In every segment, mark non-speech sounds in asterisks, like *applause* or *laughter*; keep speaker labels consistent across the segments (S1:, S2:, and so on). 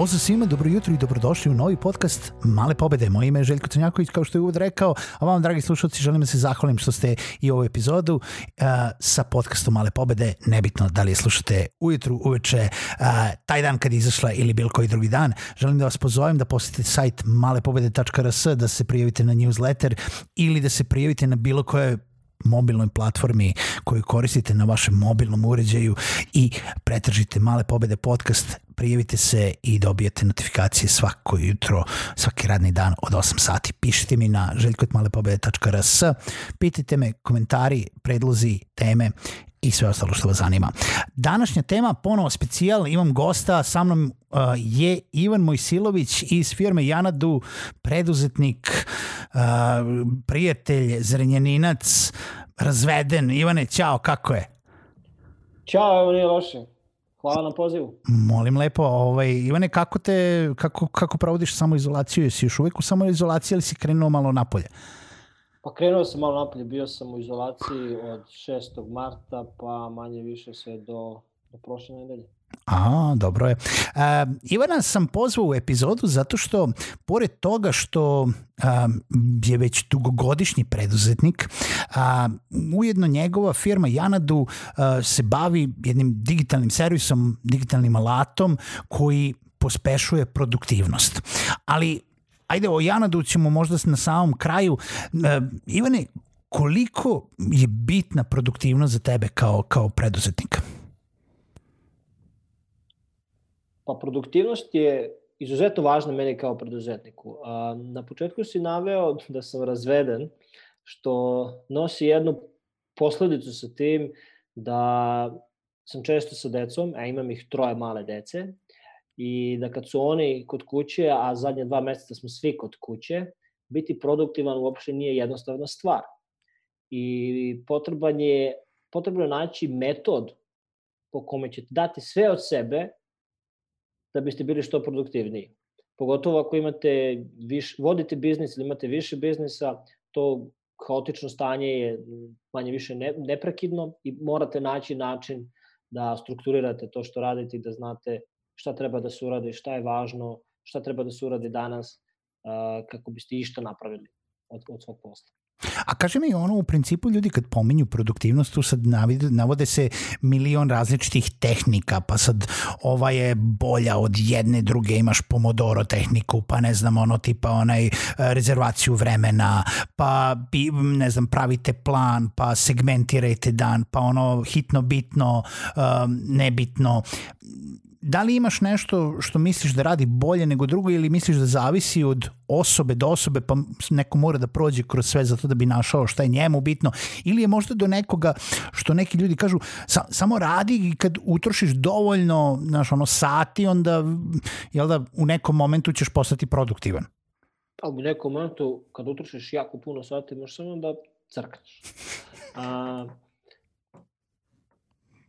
S1: Pozdrav svima, dobro jutro i dobrodošli u novi podcast Male pobede. Moje ime je Željko Crnjaković, kao što je uvod rekao, a vam, dragi slušalci, želim da se zahvalim što ste i ovu epizodu uh, sa podcastom Male pobede, nebitno da li je slušate ujutru, uveče, uh, taj dan kad je izašla ili bilo koji drugi dan. Želim da vas pozovem da posjetite sajt malepobede.rs, da se prijavite na newsletter ili da se prijavite na bilo koje mobilnoj platformi koju koristite na vašem mobilnom uređaju i pretržite Male pobede podcast, prijavite se i dobijete notifikacije svako jutro, svaki radni dan od 8 sati. Pišite mi na željkotmalepobede.rs, pitajte me komentari, predlozi, teme i sve ostalo što vas zanima. Današnja tema, ponovo specijal, imam gosta, sa mnom je Ivan Mojsilović iz firme Janadu, preduzetnik, uh, prijatelj, zrenjaninac, razveden. Ivane, ćao, kako je?
S2: Ćao, evo nije loše. Hvala na pozivu.
S1: Molim lepo, ovaj, Ivane, kako, te, kako, kako provodiš samoizolaciju? Jesi još uvek u samoizolaciji ili si krenuo malo napolje?
S2: Pa krenuo sam malo napolje, bio sam u izolaciji od 6. marta, pa manje više sve do, do prošle nedelje.
S1: A, dobro je. E, Ivana sam pozvao u epizodu zato što, pored toga što a, je već dugogodišnji preduzetnik, a, ujedno njegova firma Janadu a, se bavi jednim digitalnim servisom, digitalnim alatom koji pospešuje produktivnost. Ali ajde o Janadu ćemo možda na samom kraju. E, Ivane, koliko je bitna produktivnost za tebe kao, kao preduzetnika?
S2: Pa produktivnost je izuzetno važna meni kao preduzetniku. Na početku si naveo *laughs* da sam razveden, što nosi jednu posledicu sa tim da sam često sa decom, a imam ih troje male dece, i da kad su oni kod kuće, a zadnje dva meseca smo svi kod kuće, biti produktivan uopšte nije jednostavna stvar. I potreban je, potrebno je naći metod po kome ćete dati sve od sebe da biste bili što produktivniji. Pogotovo ako imate viš, vodite biznis ili imate više biznisa, to haotično stanje je manje više ne, neprekidno i morate naći način da strukturirate to što radite i da znate šta treba da se uradi, šta je važno, šta treba da se uradi danas kako biste išta napravili od, od svog posla.
S1: A kaže mi ono, u principu ljudi kad pominju produktivnost, tu sad navode se milion različitih tehnika, pa sad ova je bolja od jedne, druge imaš pomodoro tehniku, pa ne znam, ono tipa onaj e, rezervaciju vremena, pa ne znam, pravite plan, pa segmentirajte dan, pa ono hitno, bitno, um, nebitno da li imaš nešto što misliš da radi bolje nego drugo ili misliš da zavisi od osobe do osobe pa neko mora da prođe kroz sve zato da bi našao šta je njemu bitno ili je možda do nekoga što neki ljudi kažu sa, samo radi i kad utrošiš dovoljno znaš, ono, sati onda jel da, u nekom momentu ćeš postati produktivan
S2: Pa u nekom momentu kad utrošiš jako puno sati možeš samo da crkneš. A,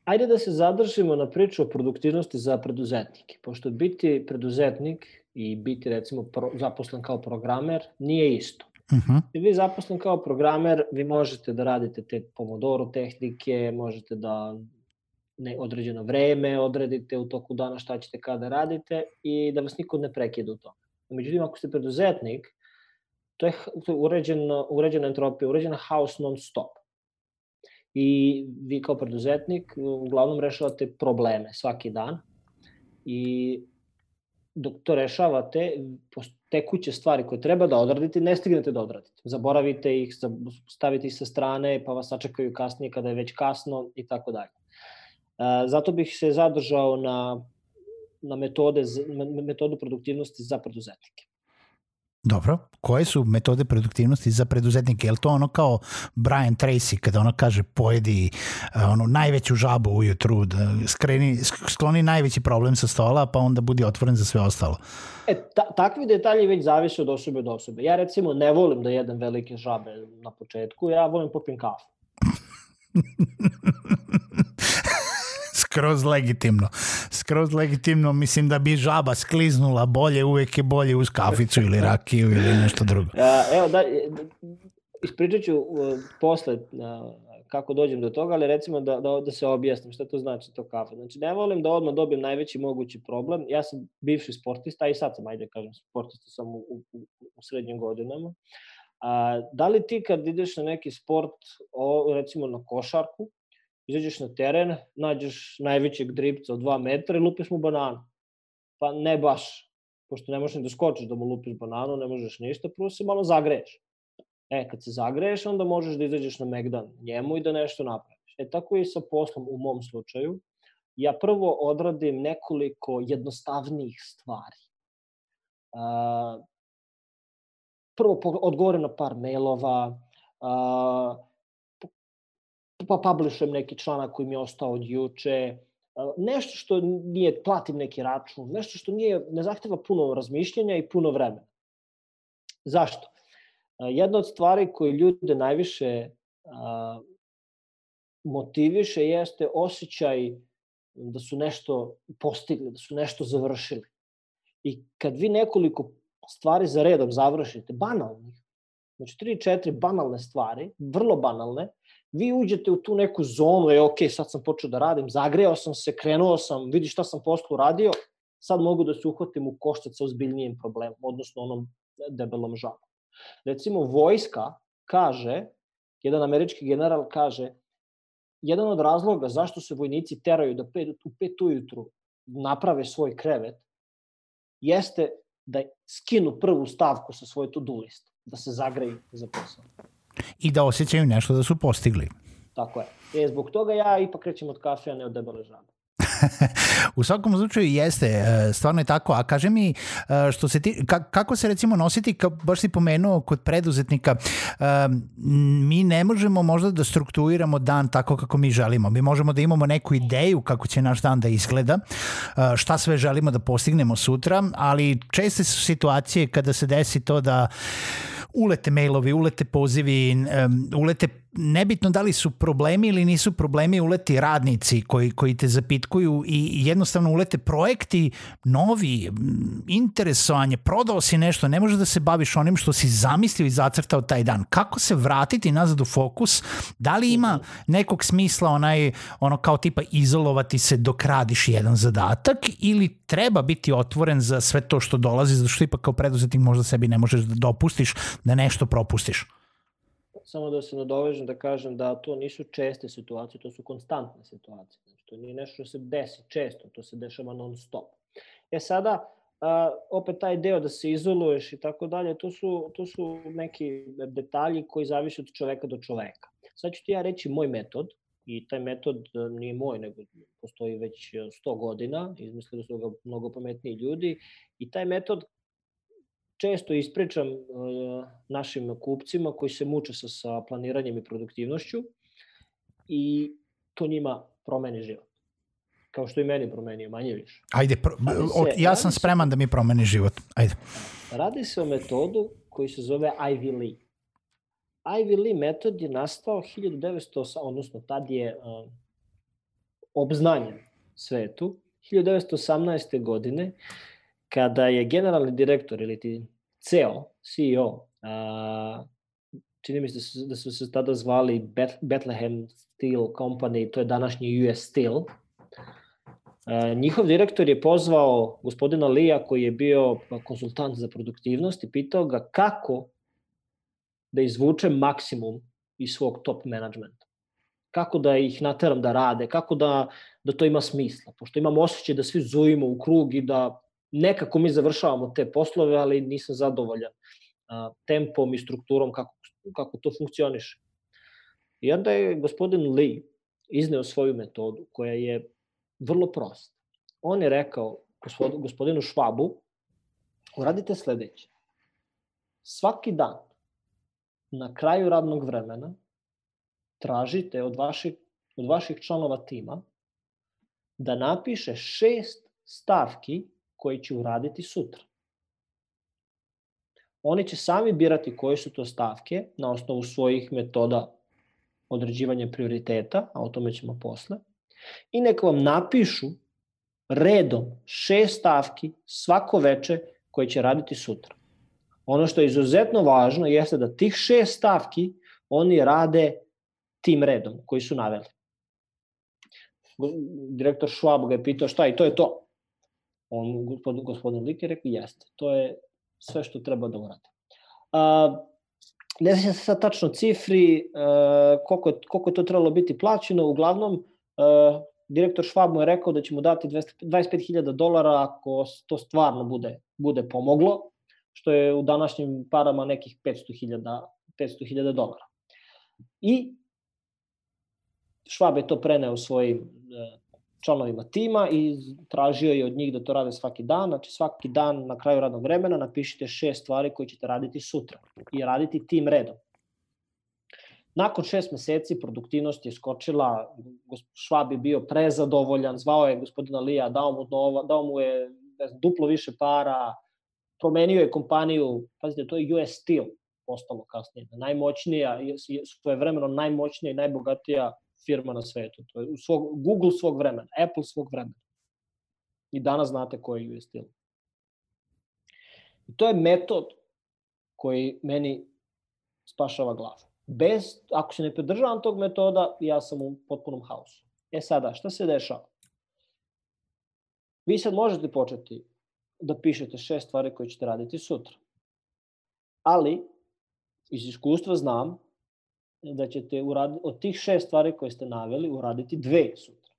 S2: Ajde da se zadržimo na priču o produktivnosti za preduzetnike, pošto biti preduzetnik i biti recimo pro, zaposlen kao programer nije isto. Uh mhm. -huh. I vi zaposlen kao programer, vi možete da radite te Pomodoro tehnike, možete da ne, određeno vreme odredite u toku dana šta ćete kada radite i da vas niko ne prekida u tome. Međutim, ako ste preduzetnik, to je, to je uređeno, uređena entropija, uređena house non stop i vi kao preduzetnik uglavnom rešavate probleme svaki dan i dok to rešavate, tekuće stvari koje treba da odradite, ne stignete da odradite. Zaboravite ih, stavite ih sa strane, pa vas sačekaju kasnije kada je već kasno i tako dalje. zato bih se zadržao na, na metode, metodu produktivnosti za preduzetnike.
S1: Dobro, koje su metode produktivnosti za preduzetnike? Je li to ono kao Brian Tracy kada ono kaže pojedi uh, ono najveću žabu ujutru, da skreni, skloni najveći problem sa stola pa onda budi otvoren za sve ostalo?
S2: E, ta, takvi detalji već zavise od osobe do osobe. Ja recimo ne volim da jedem velike žabe na početku, ja volim popim kafu. *laughs*
S1: skroz legitimno. Skroz legitimno, mislim da bi žaba skliznula bolje, uvek je bolje uz kaficu ili rakiju ili nešto drugo.
S2: Evo, da, ispričat ću posle kako dođem do toga, ali recimo da, da, da se objasnim šta to znači to kafa. Znači, ne volim da odmah dobijem najveći mogući problem. Ja sam bivši sportista, a i sad sam, ajde kažem, sportista sam u, u, u srednjim godinama. A, da li ti kad ideš na neki sport, o, recimo na košarku, izađeš na teren, nađeš najvećeg dripca od 2 metra i lupiš mu bananu. Pa ne baš, pošto ne možeš da skočiš da mu lupiš bananu, ne možeš ništa, prvo se malo zagreješ. E, kad se zagreješ, onda možeš da izađeš na Megdan njemu i da nešto napraviš. E, tako i sa poslom u mom slučaju. Ja prvo odradim nekoliko jednostavnijih stvari. Uh, prvo odgovorim na par mailova, uh, pa publishujem neki članak koji mi je ostao od juče, nešto što nije, platim neki račun, nešto što nije, ne zahteva puno razmišljanja i puno vremena. Zašto? Jedna od stvari koje ljude najviše motiviše jeste osjećaj da su nešto postigli, da su nešto završili. I kad vi nekoliko stvari za redom završite, banalnih, znači 3-4 banalne stvari, vrlo banalne, vi uđete u tu neku zonu, je ok, sad sam počeo da radim, zagreo sam se, krenuo sam, vidi šta sam poslu radio, sad mogu da se uhvatim u koštac sa ozbiljnijim problemom, odnosno onom debelom žabom. Recimo, vojska kaže, jedan američki general kaže, jedan od razloga zašto se vojnici teraju da pet, u pet ujutru naprave svoj krevet, jeste da skinu prvu stavku sa svoje to-do liste, da se zagreju za posao
S1: i da osjećaju nešto da su postigli.
S2: Tako je. E, zbog toga ja ipak krećem od kafe, a ne od debele žabe. *laughs*
S1: u svakom slučaju jeste, e, stvarno je tako. A kaže mi, e, što se ti, kako se recimo nositi, baš si pomenuo kod preduzetnika, e, mi ne možemo možda da strukturiramo dan tako kako mi želimo. Mi možemo da imamo neku ideju kako će naš dan da izgleda, šta sve želimo da postignemo sutra, ali česte su situacije kada se desi to da ulete mailovi, ulete pozivi, um, ulete nebitno da li su problemi ili nisu problemi uleti radnici koji, koji te zapitkuju i jednostavno ulete projekti novi, interesovanje, prodao si nešto, ne može da se baviš onim što si zamislio i zacrtao taj dan. Kako se vratiti nazad u fokus? Da li ima nekog smisla onaj, ono kao tipa izolovati se dok radiš jedan zadatak ili treba biti otvoren za sve to što dolazi, zato što ipak kao preduzetnik možda sebi ne možeš da dopustiš da nešto propustiš?
S2: Samo da se nadovežem da kažem da to nisu česte situacije, to su konstantne situacije. Znači, to nije nešto što se desi često, to se dešava non stop. E sada, a, opet taj deo da se izoluješ i tako dalje, to su, to su neki detalji koji zavise od čoveka do čoveka. Sad ću ti ja reći moj metod, i taj metod e, nije moj, nego postoji već 100 godina, izmislili su ga mnogo pametniji ljudi, i taj metod često ispričam uh, našim kupcima koji se muče sa, sa planiranjem i produktivnošću i to njima promeni život. Kao što i meni promenio, manje više.
S1: Ajde, pro, se, ja sam spreman da mi promeni život. Ajde.
S2: Radi se o metodu koji se zove Ivy Lee. Ivy Lee metod je nastao 1900, odnosno tad je uh, obznanjen svetu, 1918. godine kada je generalni direktor ili ti CEO, CEO, a, čini mi se da su, da su se tada zvali Bethlehem Steel Company, to je današnji US Steel, a, njihov direktor je pozvao gospodina Lija koji je bio konsultant za produktivnost i pitao ga kako da izvuče maksimum iz svog top managementa. Kako da ih nateram da rade, kako da, da to ima smisla, pošto imam osjećaj da svi zujimo u krug i da nekako mi završavamo te poslove, ali nisam zadovoljan tempom i strukturom kako, kako to funkcioniše. I onda je gospodin Lee izneo svoju metodu koja je vrlo prosta. On je rekao gospodinu Švabu, uradite sledeće. Svaki dan na kraju radnog vremena tražite od vaših, od vaših članova tima da napiše šest stavki koji će uraditi sutra. Oni će sami birati koje su to stavke na osnovu svojih metoda određivanja prioriteta, a o tome ćemo posle, i neka vam napišu redom šest stavki svako veče koje će raditi sutra. Ono što je izuzetno važno jeste da tih šest stavki oni rade tim redom koji su naveli. Direktor Schwab ga je pitao šta i to je to. On, gospodin, gospodin Lik je rekao, jeste, to je sve što treba da urade. A, ne znam se sad tačno cifri, a, koliko, je, koliko je to trebalo biti plaćeno, uglavnom, a, direktor Schwab mu je rekao da će mu dati 25.000 dolara ako to stvarno bude, bude pomoglo, što je u današnjim parama nekih 500.000 500.000 dolara. I Schwab je to preneo svojim e, članovima tima i tražio je od njih da to rade svaki dan. Znači svaki dan na kraju radnog vremena napišite šest stvari koje ćete raditi sutra i raditi tim redom. Nakon šest meseci produktivnost je skočila, Švab je bio prezadovoljan, zvao je gospodina Lija, dao mu, nova, dao mu je ne znam, duplo više para, promenio je kompaniju, pazite, to je US Steel postalo kasnije, najmoćnija, svoje vremeno najmoćnija i najbogatija firma na svetu. To je svog, Google svog vremena, Apple svog vremena. I danas znate ko je Steel. I to je metod koji meni spašava glavu. Bez, ako se ne pridržavam tog metoda, ja sam u potpunom haosu. E sada, šta se dešava? Vi sad možete početi da pišete šest stvari koje ćete raditi sutra. Ali, iz iskustva znam da ćete uraditi, od tih šest stvari koje ste naveli uraditi dve sutra.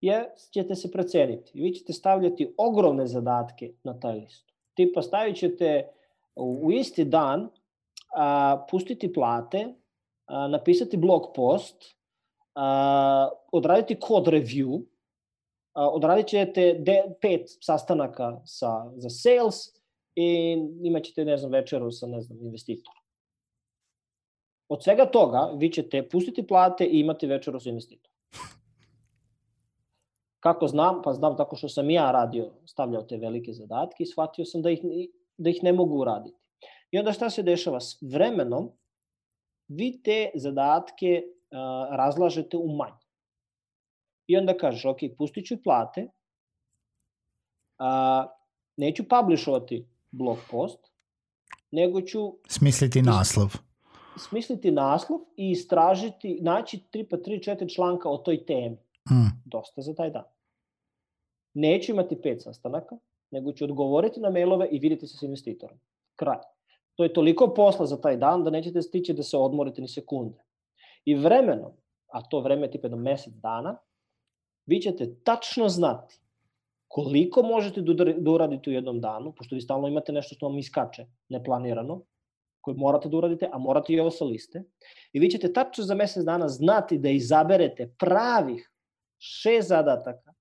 S2: Jer ćete se preceniti. Vi ćete stavljati ogromne zadatke na taj listu. Tipa stavit ćete u, u isti dan a, pustiti plate, a, napisati blog post, a, odraditi code review, a, odradit ćete de, pet sastanaka sa, za sales i imat ćete, ne znam, večeru sa, ne znam, investitorom. Od svega toga vi ćete pustiti plate i imati večeru sa investitorom. Kako znam? Pa znam tako što sam ja radio, stavljao te velike zadatke i shvatio sam da ih, da ih ne mogu uraditi. I onda šta se dešava? S vremenom vi te zadatke uh, razlažete u manje. I onda kažeš, ok, pustit ću plate, uh, neću publishovati blog post, nego ću...
S1: Smisliti naslov.
S2: Smisliti naslov i istražiti, naći 3 pa 3, 4 članka o toj temi.
S1: Mm.
S2: Dosta za taj dan. Neću imati pet sastanaka, nego ću odgovoriti na mailove i vidjeti se s investitorom. Kraj. To je toliko posla za taj dan da nećete stići da se odmorite ni sekunde. I vremenom, a to vreme je tipa jedno mesec dana, vi ćete tačno znati koliko možete da, da uradite u jednom danu, pošto vi stalno imate nešto što vam iskače neplanirano, koje morate da uradite, a morate i ovo sa liste. I vi ćete tačno za mesec dana znati da izaberete pravih šest zadataka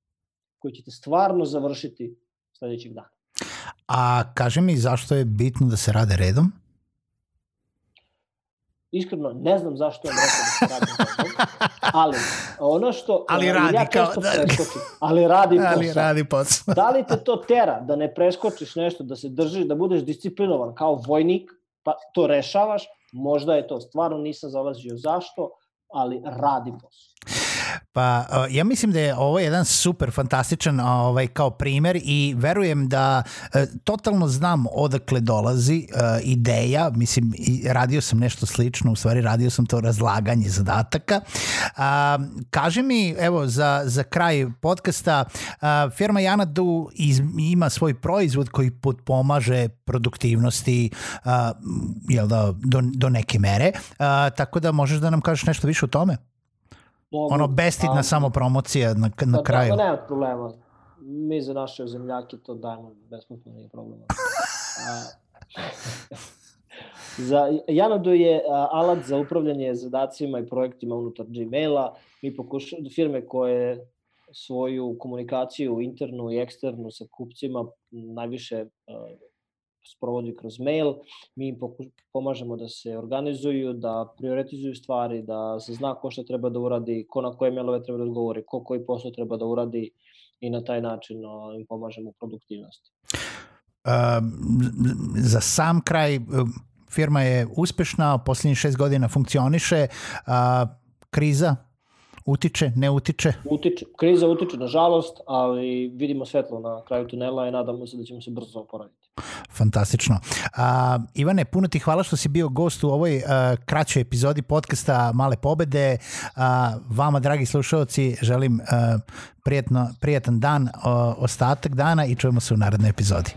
S2: koji ćete stvarno završiti sledećeg dana.
S1: A kaži mi zašto je bitno da se rade redom?
S2: Iskreno, ne znam zašto je rekao da se radi redom, *laughs* ali ono što...
S1: Ali radi ja kao... Da...
S2: Preskočim, ali radi *laughs* posao.
S1: Ali radi posao.
S2: da li te to tera da ne preskočiš nešto, da se držiš, da budeš disciplinovan kao vojnik, pa to rešavaš, možda je to, stvarno nisam zalazio zašto, ali radi posao.
S1: Pa ja mislim da je ovo jedan super fantastičan ovaj kao primer i verujem da e, totalno znam odakle dolazi uh, ideja, mislim i radio sam nešto slično, u stvari radio sam to razlaganje zadataka. Kaže mi, evo za, za kraj podcasta, firma Janadu iz, ima svoj proizvod koji potpomaže produktivnosti jel da, do, do neke mere, tako da možeš da nam kažeš nešto više o tome? Mogu, ono bestidna a, samo promocija na, na
S2: da,
S1: kraju.
S2: Da, da, nema problema. Mi za naše zemljake to dajemo besplatno, nije problema. a, *laughs* Za, Janadu je alat za upravljanje zadacima i projektima unutar Gmaila. Mi pokušamo, firme koje svoju komunikaciju internu i eksternu sa kupcima najviše sprovodi kroz mail, mi im pomažemo da se organizuju, da prioritizuju stvari, da se zna ko šta treba da uradi, ko na koje mailove treba da odgovori, ko koji posao treba da uradi i na taj način im pomažemo u produktivnosti.
S1: Uh, za sam kraj, firma je uspešna, poslednjih šest godina funkcioniše, uh, kriza utiče, ne utiče?
S2: Utiče, kriza utiče nažalost, ali vidimo svetlo na kraju tunela i nadamo se da ćemo se brzo oporaviti.
S1: Fantastično. A, Ivane, puno ti hvala što si bio gost u ovoj a, kraćoj epizodi podcasta Male pobede. A, vama, dragi slušalci, želim a, prijetno, prijetan dan, o, ostatak dana i čujemo se u narednoj epizodi.